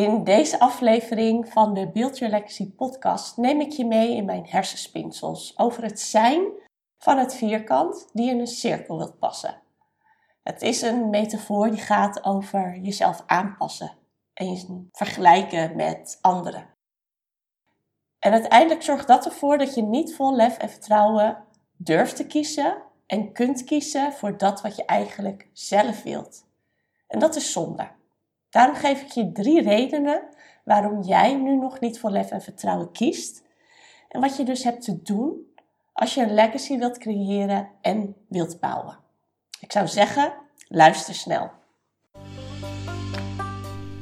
In deze aflevering van de Build Your podcast neem ik je mee in mijn hersenspinsels over het zijn van het vierkant die in een cirkel wilt passen. Het is een metafoor die gaat over jezelf aanpassen en je vergelijken met anderen. En uiteindelijk zorgt dat ervoor dat je niet vol lef en vertrouwen durft te kiezen en kunt kiezen voor dat wat je eigenlijk zelf wilt. En dat is zonde. Daarom geef ik je drie redenen waarom jij nu nog niet voor lef en vertrouwen kiest. En wat je dus hebt te doen als je een legacy wilt creëren en wilt bouwen. Ik zou zeggen, luister snel.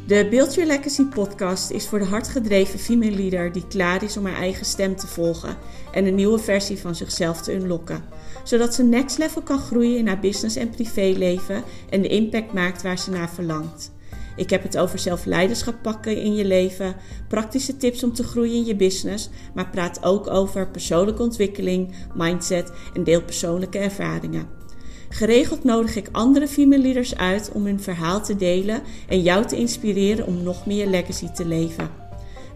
De Build Your Legacy podcast is voor de hardgedreven female leader die klaar is om haar eigen stem te volgen en een nieuwe versie van zichzelf te unlocken. Zodat ze next level kan groeien in haar business en privéleven en de impact maakt waar ze naar verlangt. Ik heb het over zelfleiderschap pakken in je leven, praktische tips om te groeien in je business, maar praat ook over persoonlijke ontwikkeling, mindset en deel persoonlijke ervaringen. Geregeld nodig ik andere female leaders uit om hun verhaal te delen en jou te inspireren om nog meer legacy te leven.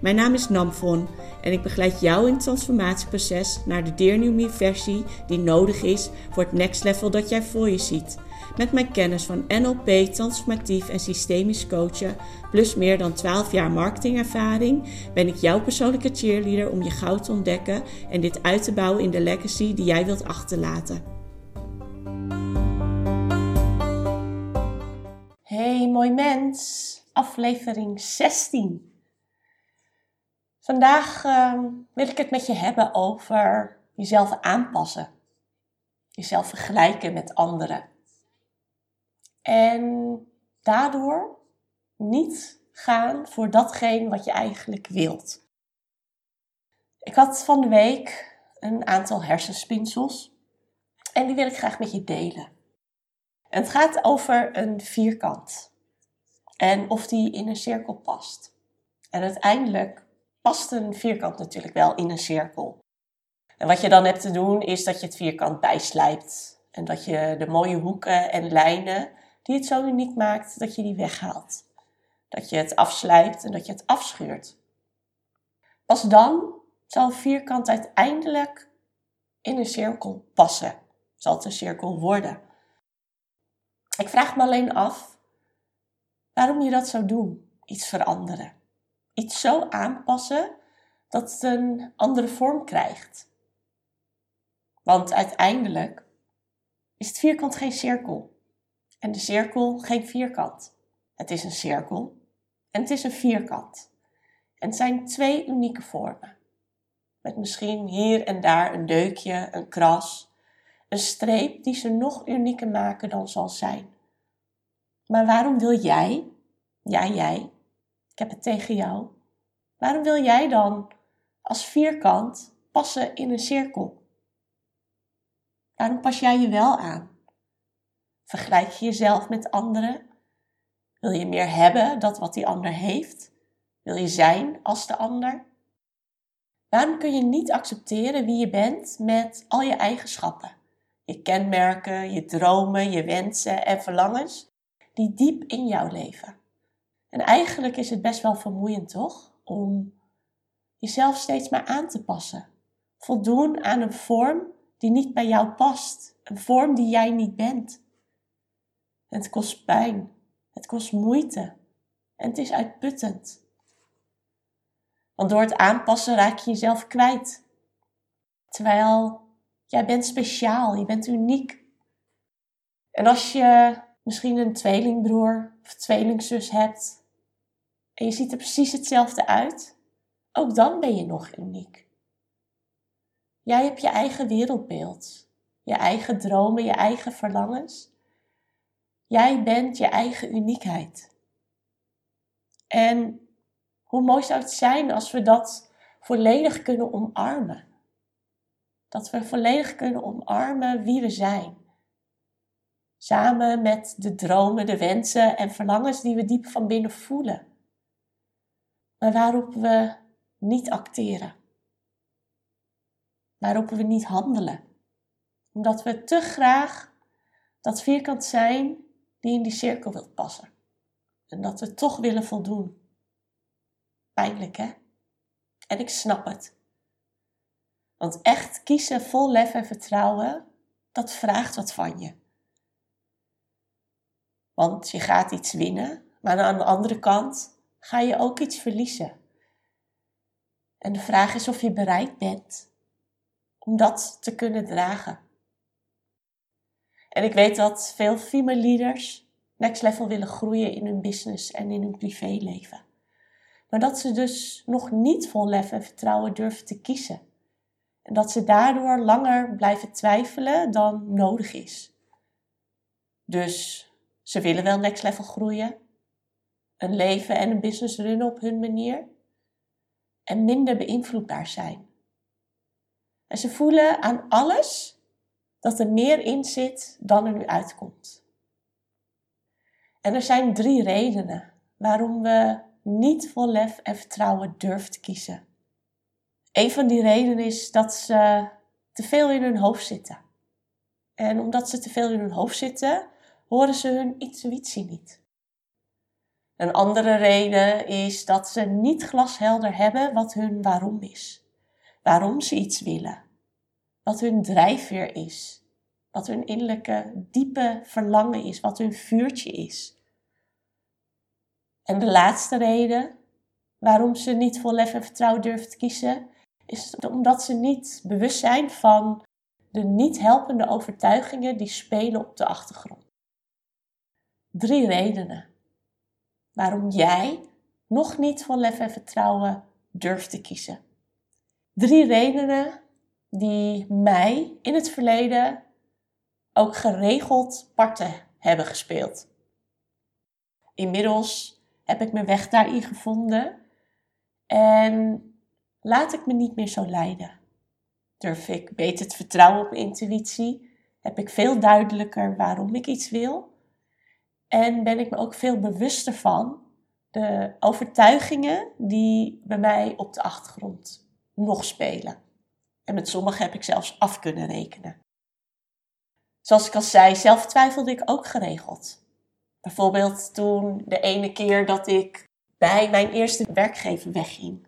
Mijn naam is Namfon en ik begeleid jou in het transformatieproces naar de Dear New versie die nodig is voor het next level dat jij voor je ziet. Met mijn kennis van NLP, transformatief en systemisch coachen, plus meer dan 12 jaar marketingervaring, ben ik jouw persoonlijke cheerleader om je goud te ontdekken en dit uit te bouwen in de legacy die jij wilt achterlaten. Hey mooi mens, aflevering 16. Vandaag uh, wil ik het met je hebben over jezelf aanpassen. Jezelf vergelijken met anderen. En daardoor niet gaan voor datgene wat je eigenlijk wilt. Ik had van de week een aantal hersenspinsels en die wil ik graag met je delen. En het gaat over een vierkant en of die in een cirkel past. En uiteindelijk past een vierkant natuurlijk wel in een cirkel. En wat je dan hebt te doen is dat je het vierkant bijslijpt en dat je de mooie hoeken en lijnen die het zo uniek maakt dat je die weghaalt. Dat je het afslijpt en dat je het afschuurt. Pas dan zal een vierkant uiteindelijk in een cirkel passen. Zal het een cirkel worden. Ik vraag me alleen af waarom je dat zou doen. Iets veranderen. Iets zo aanpassen dat het een andere vorm krijgt. Want uiteindelijk is het vierkant geen cirkel en de cirkel geen vierkant. Het is een cirkel en het is een vierkant. En het zijn twee unieke vormen. Met misschien hier en daar een deukje, een kras, een streep die ze nog unieker maken dan zal zijn. Maar waarom wil jij, ja jij, ik heb het tegen jou, waarom wil jij dan als vierkant passen in een cirkel? Waarom pas jij je wel aan? Vergelijk je jezelf met anderen? Wil je meer hebben dat wat die ander heeft? Wil je zijn als de ander? Waarom kun je niet accepteren wie je bent met al je eigenschappen? Je kenmerken, je dromen, je wensen en verlangens die diep in jou leven. En eigenlijk is het best wel vermoeiend, toch? Om jezelf steeds maar aan te passen. Voldoen aan een vorm die niet bij jou past. Een vorm die jij niet bent. Het kost pijn. Het kost moeite. En het is uitputtend. Want door het aanpassen raak je jezelf kwijt. Terwijl jij bent speciaal, je bent uniek. En als je misschien een tweelingbroer of tweelingzus hebt en je ziet er precies hetzelfde uit, ook dan ben je nog uniek. Jij hebt je eigen wereldbeeld, je eigen dromen, je eigen verlangens. Jij bent je eigen uniekheid. En hoe mooi zou het zijn als we dat volledig kunnen omarmen? Dat we volledig kunnen omarmen wie we zijn. Samen met de dromen, de wensen en verlangens die we diep van binnen voelen. Maar waarop we niet acteren. Waarop we niet handelen. Omdat we te graag dat vierkant zijn die in die cirkel wilt passen. En dat we toch willen voldoen. pijnlijk, hè? En ik snap het. Want echt kiezen vol lef en vertrouwen, dat vraagt wat van je. Want je gaat iets winnen, maar aan de andere kant ga je ook iets verliezen. En de vraag is of je bereid bent om dat te kunnen dragen. En ik weet dat veel female leaders next level willen groeien in hun business en in hun privéleven. Maar dat ze dus nog niet vol lef en vertrouwen durven te kiezen. En dat ze daardoor langer blijven twijfelen dan nodig is. Dus ze willen wel next level groeien, een leven en een business runnen op hun manier en minder beïnvloedbaar zijn. En ze voelen aan alles dat er meer in zit dan er nu uitkomt. En er zijn drie redenen waarom we niet vol lef en vertrouwen durven te kiezen. Een van die redenen is dat ze te veel in hun hoofd zitten. En omdat ze te veel in hun hoofd zitten, horen ze hun intuïtie niet. Een andere reden is dat ze niet glashelder hebben wat hun waarom is. Waarom ze iets willen. Wat hun drijfveer is. Wat hun innerlijke diepe verlangen is. Wat hun vuurtje is. En de laatste reden waarom ze niet vol lef en vertrouwen durven te kiezen, is omdat ze niet bewust zijn van de niet helpende overtuigingen die spelen op de achtergrond. Drie redenen waarom jij nog niet vol lef en vertrouwen durft te kiezen. Drie redenen die mij in het verleden ook geregeld parten hebben gespeeld. Inmiddels heb ik mijn weg daarin gevonden en laat ik me niet meer zo leiden. Durf ik beter te vertrouwen op intuïtie? Heb ik veel duidelijker waarom ik iets wil? En ben ik me ook veel bewuster van de overtuigingen die bij mij op de achtergrond nog spelen. En met sommige heb ik zelfs af kunnen rekenen. Zoals ik al zei, zelf twijfelde ik ook geregeld. Bijvoorbeeld toen de ene keer dat ik bij mijn eerste werkgever wegging.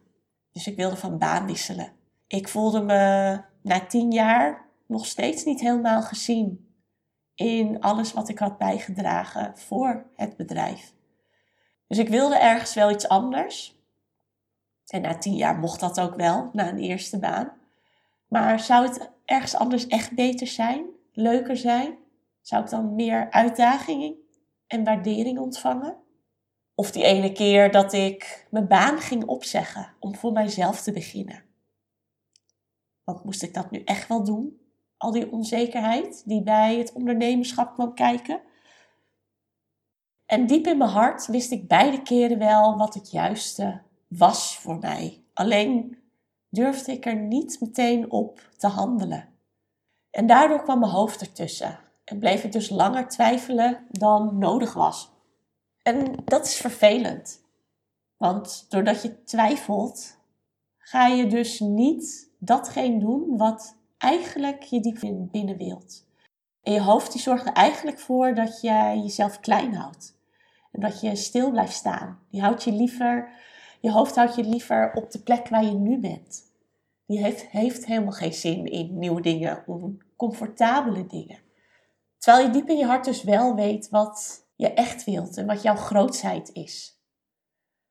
Dus ik wilde van baan wisselen. Ik voelde me na tien jaar nog steeds niet helemaal gezien in alles wat ik had bijgedragen voor het bedrijf. Dus ik wilde ergens wel iets anders. En na tien jaar mocht dat ook wel, na een eerste baan. Maar zou het ergens anders echt beter zijn, leuker zijn? Zou ik dan meer uitdaging en waardering ontvangen? Of die ene keer dat ik mijn baan ging opzeggen om voor mijzelf te beginnen. Want moest ik dat nu echt wel doen? Al die onzekerheid die bij het ondernemerschap kwam kijken. En diep in mijn hart wist ik beide keren wel wat het juiste was voor mij. Alleen durfde ik er niet meteen op te handelen. En daardoor kwam mijn hoofd ertussen en bleef ik dus langer twijfelen dan nodig was. En dat is vervelend. Want doordat je twijfelt, ga je dus niet datgene doen wat eigenlijk je diep binnen wilt. En je hoofd die zorgt er eigenlijk voor dat je jezelf klein houdt. En dat je stil blijft staan. Die houdt je liever, je hoofd houdt je liever op de plek waar je nu bent. Die heeft, heeft helemaal geen zin in nieuwe dingen, oncomfortabele dingen. Terwijl je diep in je hart dus wel weet wat je echt wilt en wat jouw grootsheid is.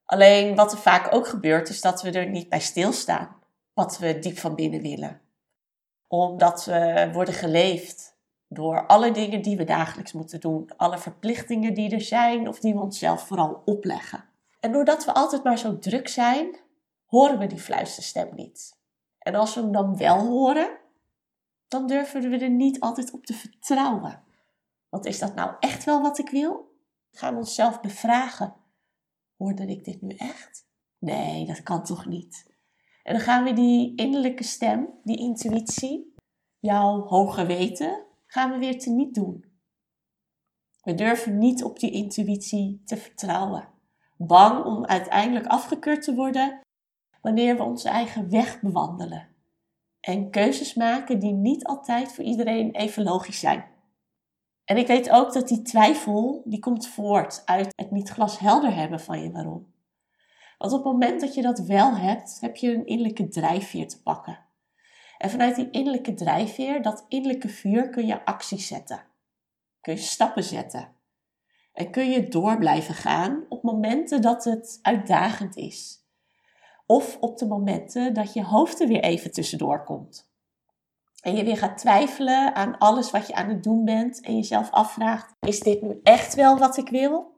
Alleen wat er vaak ook gebeurt, is dat we er niet bij stilstaan. Wat we diep van binnen willen omdat we worden geleefd door alle dingen die we dagelijks moeten doen. Alle verplichtingen die er zijn of die we onszelf vooral opleggen. En doordat we altijd maar zo druk zijn, horen we die fluisterstem niet. En als we hem dan wel horen, dan durven we er niet altijd op te vertrouwen. Want is dat nou echt wel wat ik wil? We gaan onszelf bevragen. Hoorde ik dit nu echt? Nee, dat kan toch niet? En dan gaan we die innerlijke stem, die intuïtie, jouw hoge weten, gaan we weer te niet doen. We durven niet op die intuïtie te vertrouwen. Bang om uiteindelijk afgekeurd te worden wanneer we onze eigen weg bewandelen. En keuzes maken die niet altijd voor iedereen even logisch zijn. En ik weet ook dat die twijfel, die komt voort uit het niet glashelder hebben van je waarom. Want op het moment dat je dat wel hebt, heb je een innerlijke drijfveer te pakken. En vanuit die innerlijke drijfveer, dat innerlijke vuur, kun je acties zetten. Kun je stappen zetten. En kun je door blijven gaan op momenten dat het uitdagend is. Of op de momenten dat je hoofd er weer even tussendoor komt. En je weer gaat twijfelen aan alles wat je aan het doen bent. En jezelf afvraagt: is dit nu echt wel wat ik wil?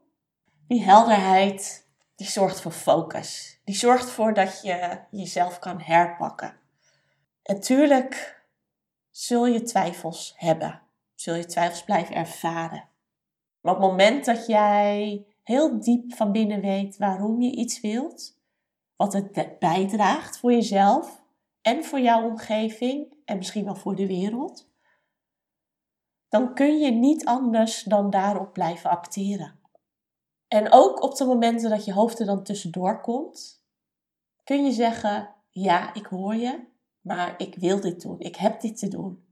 Die helderheid, die zorgt voor focus. Die zorgt ervoor dat je jezelf kan herpakken. En tuurlijk zul je twijfels hebben. Zul je twijfels blijven ervaren. Maar op het moment dat jij heel diep van binnen weet waarom je iets wilt, wat het bijdraagt voor jezelf en voor jouw omgeving en misschien wel voor de wereld, dan kun je niet anders dan daarop blijven acteren. En ook op de momenten dat je hoofd er dan tussendoor komt, kun je zeggen: Ja, ik hoor je, maar ik wil dit doen, ik heb dit te doen.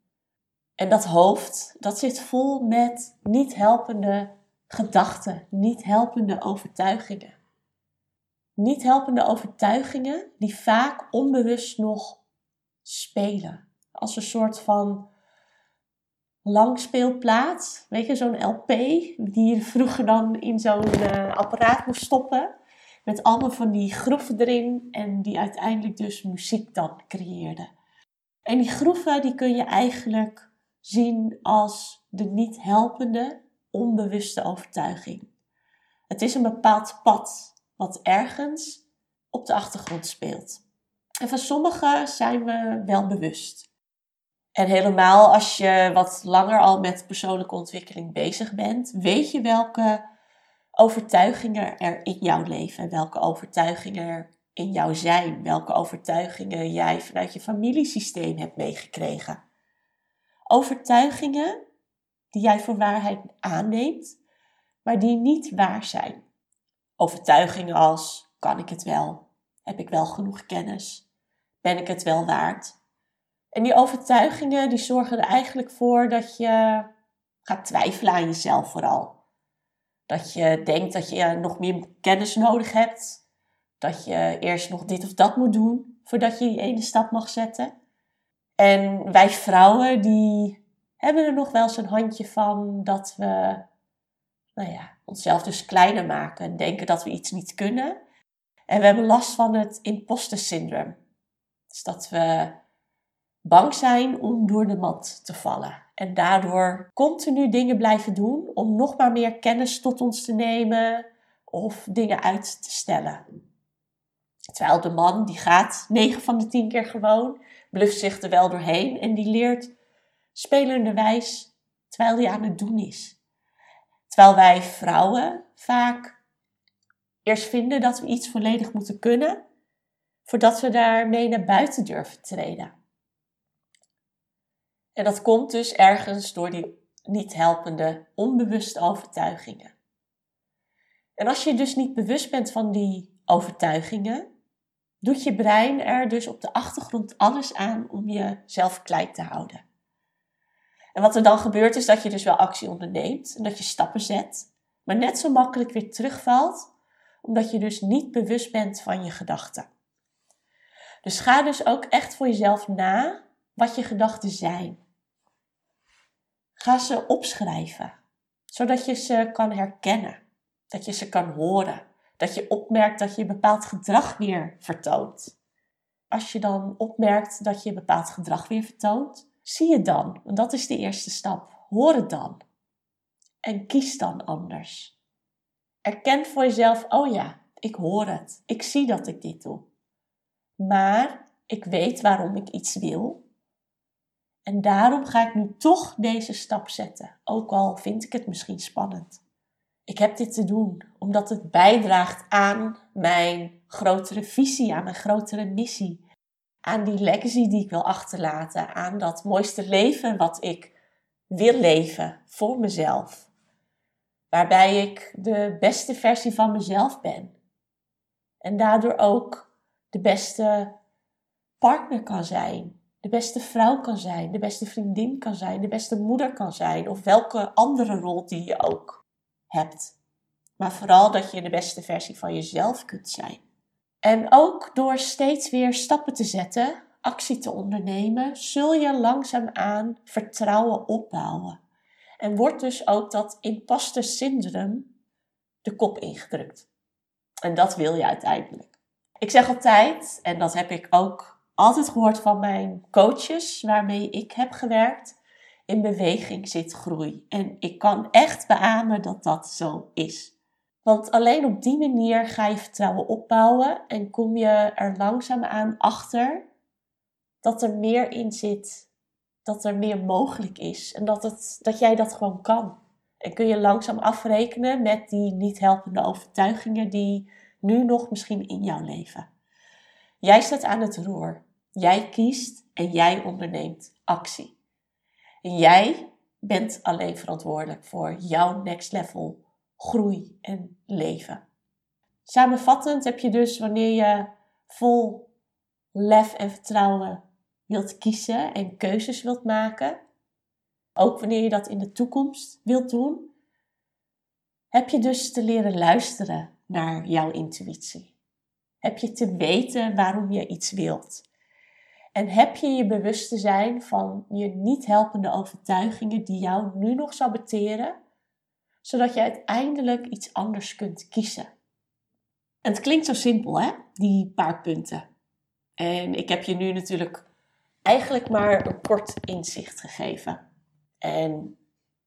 En dat hoofd, dat zit vol met niet helpende gedachten, niet helpende overtuigingen. Niet helpende overtuigingen die vaak onbewust nog spelen. Als een soort van langspeelplaat. Weet je, zo'n LP die je vroeger dan in zo'n uh, apparaat moest stoppen. Met allemaal van die groeven erin en die uiteindelijk dus muziek dan creëerden. En die groeven die kun je eigenlijk zien als de niet helpende, onbewuste overtuiging. Het is een bepaald pad wat ergens op de achtergrond speelt. En van sommige zijn we wel bewust. En helemaal als je wat langer al met persoonlijke ontwikkeling bezig bent, weet je welke overtuigingen er in jouw leven, welke overtuigingen er in jou zijn, welke overtuigingen jij vanuit je familiesysteem hebt meegekregen. Overtuigingen die jij voor waarheid aanneemt, maar die niet waar zijn. Overtuigingen als: kan ik het wel? Heb ik wel genoeg kennis? Ben ik het wel waard? En die overtuigingen die zorgen er eigenlijk voor dat je gaat twijfelen aan jezelf vooral. Dat je denkt dat je nog meer kennis nodig hebt. Dat je eerst nog dit of dat moet doen voordat je die ene stap mag zetten. En wij vrouwen die hebben er nog wel eens een handje van dat we nou ja, onszelf dus kleiner maken en denken dat we iets niet kunnen. En we hebben last van het imposter syndroom. Dus dat we bang zijn om door de mat te vallen. En daardoor continu dingen blijven doen om nog maar meer kennis tot ons te nemen of dingen uit te stellen. Terwijl de man die gaat 9 van de 10 keer gewoon, bluft zich er wel doorheen en die leert spelenderwijs terwijl hij aan het doen is. Terwijl wij vrouwen vaak eerst vinden dat we iets volledig moeten kunnen, voordat we daarmee naar buiten durven treden. En dat komt dus ergens door die niet helpende, onbewuste overtuigingen. En als je dus niet bewust bent van die overtuigingen, doet je brein er dus op de achtergrond alles aan om jezelf klein te houden. En wat er dan gebeurt is dat je dus wel actie onderneemt en dat je stappen zet, maar net zo makkelijk weer terugvalt, omdat je dus niet bewust bent van je gedachten. Dus ga dus ook echt voor jezelf na wat je gedachten zijn. Ga ze opschrijven, zodat je ze kan herkennen, dat je ze kan horen, dat je opmerkt dat je bepaald gedrag weer vertoont. Als je dan opmerkt dat je bepaald gedrag weer vertoont, zie het dan, want dat is de eerste stap. Hoor het dan. En kies dan anders. Erken voor jezelf, oh ja, ik hoor het. Ik zie dat ik dit doe. Maar ik weet waarom ik iets wil en daarom ga ik nu toch deze stap zetten, ook al vind ik het misschien spannend. Ik heb dit te doen omdat het bijdraagt aan mijn grotere visie, aan mijn grotere missie, aan die legacy die ik wil achterlaten, aan dat mooiste leven wat ik wil leven voor mezelf. Waarbij ik de beste versie van mezelf ben. En daardoor ook de beste partner kan zijn, de beste vrouw kan zijn, de beste vriendin kan zijn, de beste moeder kan zijn of welke andere rol die je ook hebt. Maar vooral dat je de beste versie van jezelf kunt zijn. En ook door steeds weer stappen te zetten, actie te ondernemen, zul je langzaamaan vertrouwen opbouwen. En wordt dus ook dat imposter syndroom de kop ingedrukt. En dat wil je uiteindelijk. Ik zeg altijd, en dat heb ik ook altijd gehoord van mijn coaches waarmee ik heb gewerkt, in beweging zit groei. En ik kan echt beamen dat dat zo is. Want alleen op die manier ga je vertrouwen opbouwen en kom je er langzaamaan achter dat er meer in zit, dat er meer mogelijk is en dat, het, dat jij dat gewoon kan. En kun je langzaam afrekenen met die niet helpende overtuigingen die nu nog misschien in jouw leven. Jij staat aan het roer. Jij kiest en jij onderneemt actie. En jij bent alleen verantwoordelijk voor jouw next level groei en leven. Samenvattend heb je dus wanneer je vol lef en vertrouwen wilt kiezen en keuzes wilt maken, ook wanneer je dat in de toekomst wilt doen, heb je dus te leren luisteren naar jouw intuïtie. Heb je te weten waarom je iets wilt. En heb je je bewust te zijn van je niet helpende overtuigingen die jou nu nog saboteren, zodat je uiteindelijk iets anders kunt kiezen. En het klinkt zo simpel, hè? Die paar punten. En ik heb je nu natuurlijk eigenlijk maar een kort inzicht gegeven. En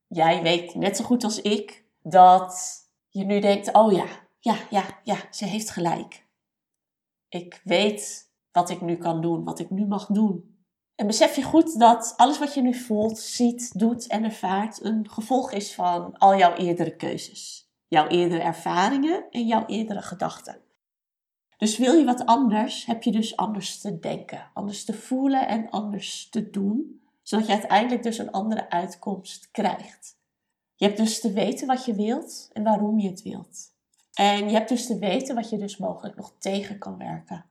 jij weet net zo goed als ik dat je nu denkt: oh ja, ja, ja, ja, ze heeft gelijk. Ik weet wat ik nu kan doen, wat ik nu mag doen. En besef je goed dat alles wat je nu voelt, ziet, doet en ervaart een gevolg is van al jouw eerdere keuzes, jouw eerdere ervaringen en jouw eerdere gedachten. Dus wil je wat anders, heb je dus anders te denken, anders te voelen en anders te doen, zodat je uiteindelijk dus een andere uitkomst krijgt. Je hebt dus te weten wat je wilt en waarom je het wilt. En je hebt dus te weten wat je dus mogelijk nog tegen kan werken.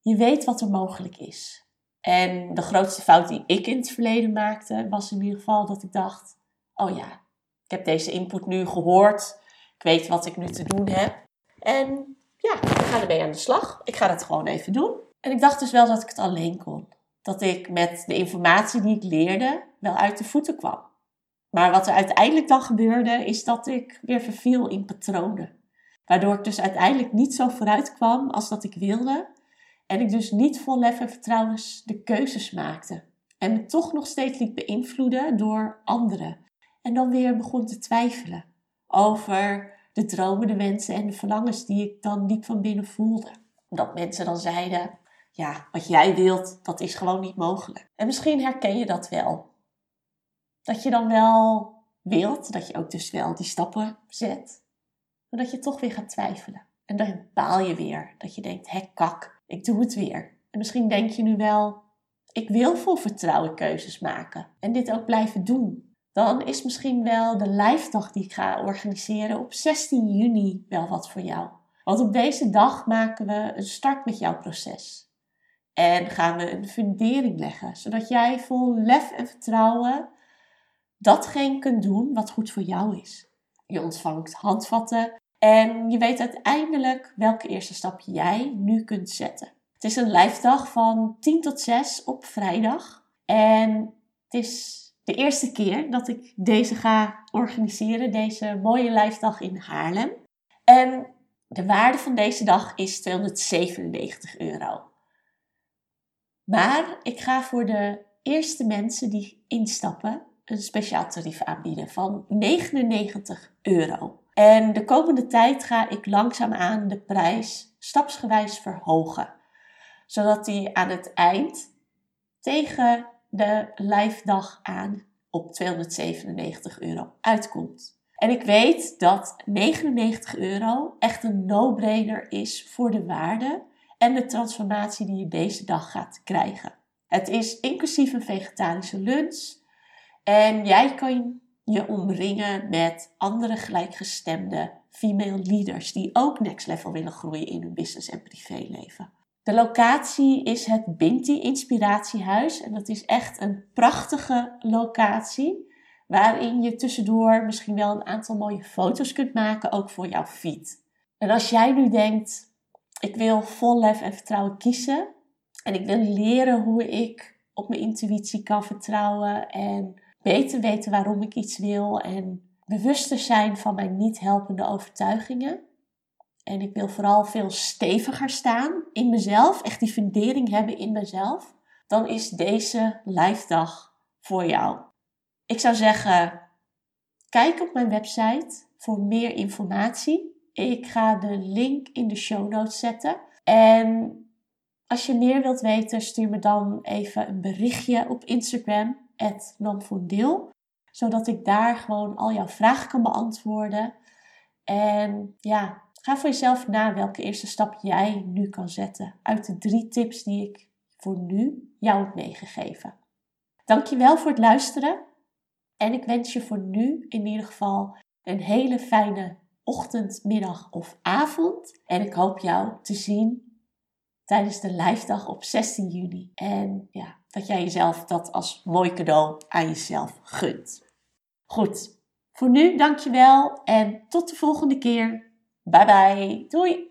Je weet wat er mogelijk is. En de grootste fout die ik in het verleden maakte, was in ieder geval dat ik dacht: oh ja, ik heb deze input nu gehoord. Ik weet wat ik nu te doen heb. En ja, ik ga ermee aan de slag. Ik ga dat gewoon even doen. En ik dacht dus wel dat ik het alleen kon. Dat ik met de informatie die ik leerde wel uit de voeten kwam. Maar wat er uiteindelijk dan gebeurde, is dat ik weer verviel in patronen. Waardoor ik dus uiteindelijk niet zo vooruit kwam als dat ik wilde. En ik dus niet vol lef en vertrouwen de keuzes maakte. En me toch nog steeds liet beïnvloeden door anderen. En dan weer begon te twijfelen over de dromen, de wensen en de verlangens die ik dan diep van binnen voelde. Dat mensen dan zeiden, ja, wat jij wilt, dat is gewoon niet mogelijk. En misschien herken je dat wel. Dat je dan wel wilt, dat je ook dus wel die stappen zet, maar dat je toch weer gaat twijfelen. En dan baal je weer, dat je denkt, hé kak, ik doe het weer. En misschien denk je nu wel, ik wil vol vertrouwen keuzes maken en dit ook blijven doen dan is misschien wel de live dag die ik ga organiseren op 16 juni wel wat voor jou. Want op deze dag maken we een start met jouw proces. En gaan we een fundering leggen, zodat jij vol lef en vertrouwen datgene kunt doen wat goed voor jou is. Je ontvangt handvatten en je weet uiteindelijk welke eerste stap jij nu kunt zetten. Het is een live dag van 10 tot 6 op vrijdag. En het is de eerste keer dat ik deze ga organiseren, deze mooie lijfdag in Haarlem. En de waarde van deze dag is 297 euro. Maar ik ga voor de eerste mensen die instappen een speciaal tarief aanbieden van 99 euro. En de komende tijd ga ik langzaamaan de prijs stapsgewijs verhogen, zodat die aan het eind tegen de live dag aan op 297 euro uitkomt. En ik weet dat 99 euro echt een no-brainer is voor de waarde en de transformatie die je deze dag gaat krijgen. Het is inclusief een vegetarische lunch en jij kan je omringen met andere gelijkgestemde female leaders die ook next level willen groeien in hun business en privéleven. De locatie is het Binti Inspiratiehuis en dat is echt een prachtige locatie waarin je tussendoor misschien wel een aantal mooie foto's kunt maken, ook voor jouw feed. En als jij nu denkt, Ik wil vol lef en vertrouwen kiezen. En ik wil leren hoe ik op mijn intuïtie kan vertrouwen en beter weten waarom ik iets wil en bewuster zijn van mijn niet helpende overtuigingen. En ik wil vooral veel steviger staan in mezelf, echt die fundering hebben in mezelf. Dan is deze live dag voor jou. Ik zou zeggen, kijk op mijn website voor meer informatie. Ik ga de link in de show notes zetten. En als je meer wilt weten, stuur me dan even een berichtje op Instagram, @namfondeel, zodat ik daar gewoon al jouw vragen kan beantwoorden. En ja, ga voor jezelf na welke eerste stap jij nu kan zetten uit de drie tips die ik voor nu jou heb meegegeven. Dankjewel voor het luisteren en ik wens je voor nu in ieder geval een hele fijne ochtend, middag of avond. En ik hoop jou te zien tijdens de live dag op 16 juni. En ja, dat jij jezelf dat als mooi cadeau aan jezelf gunt. Goed, voor nu dankjewel en tot de volgende keer. Bye bye. Doei.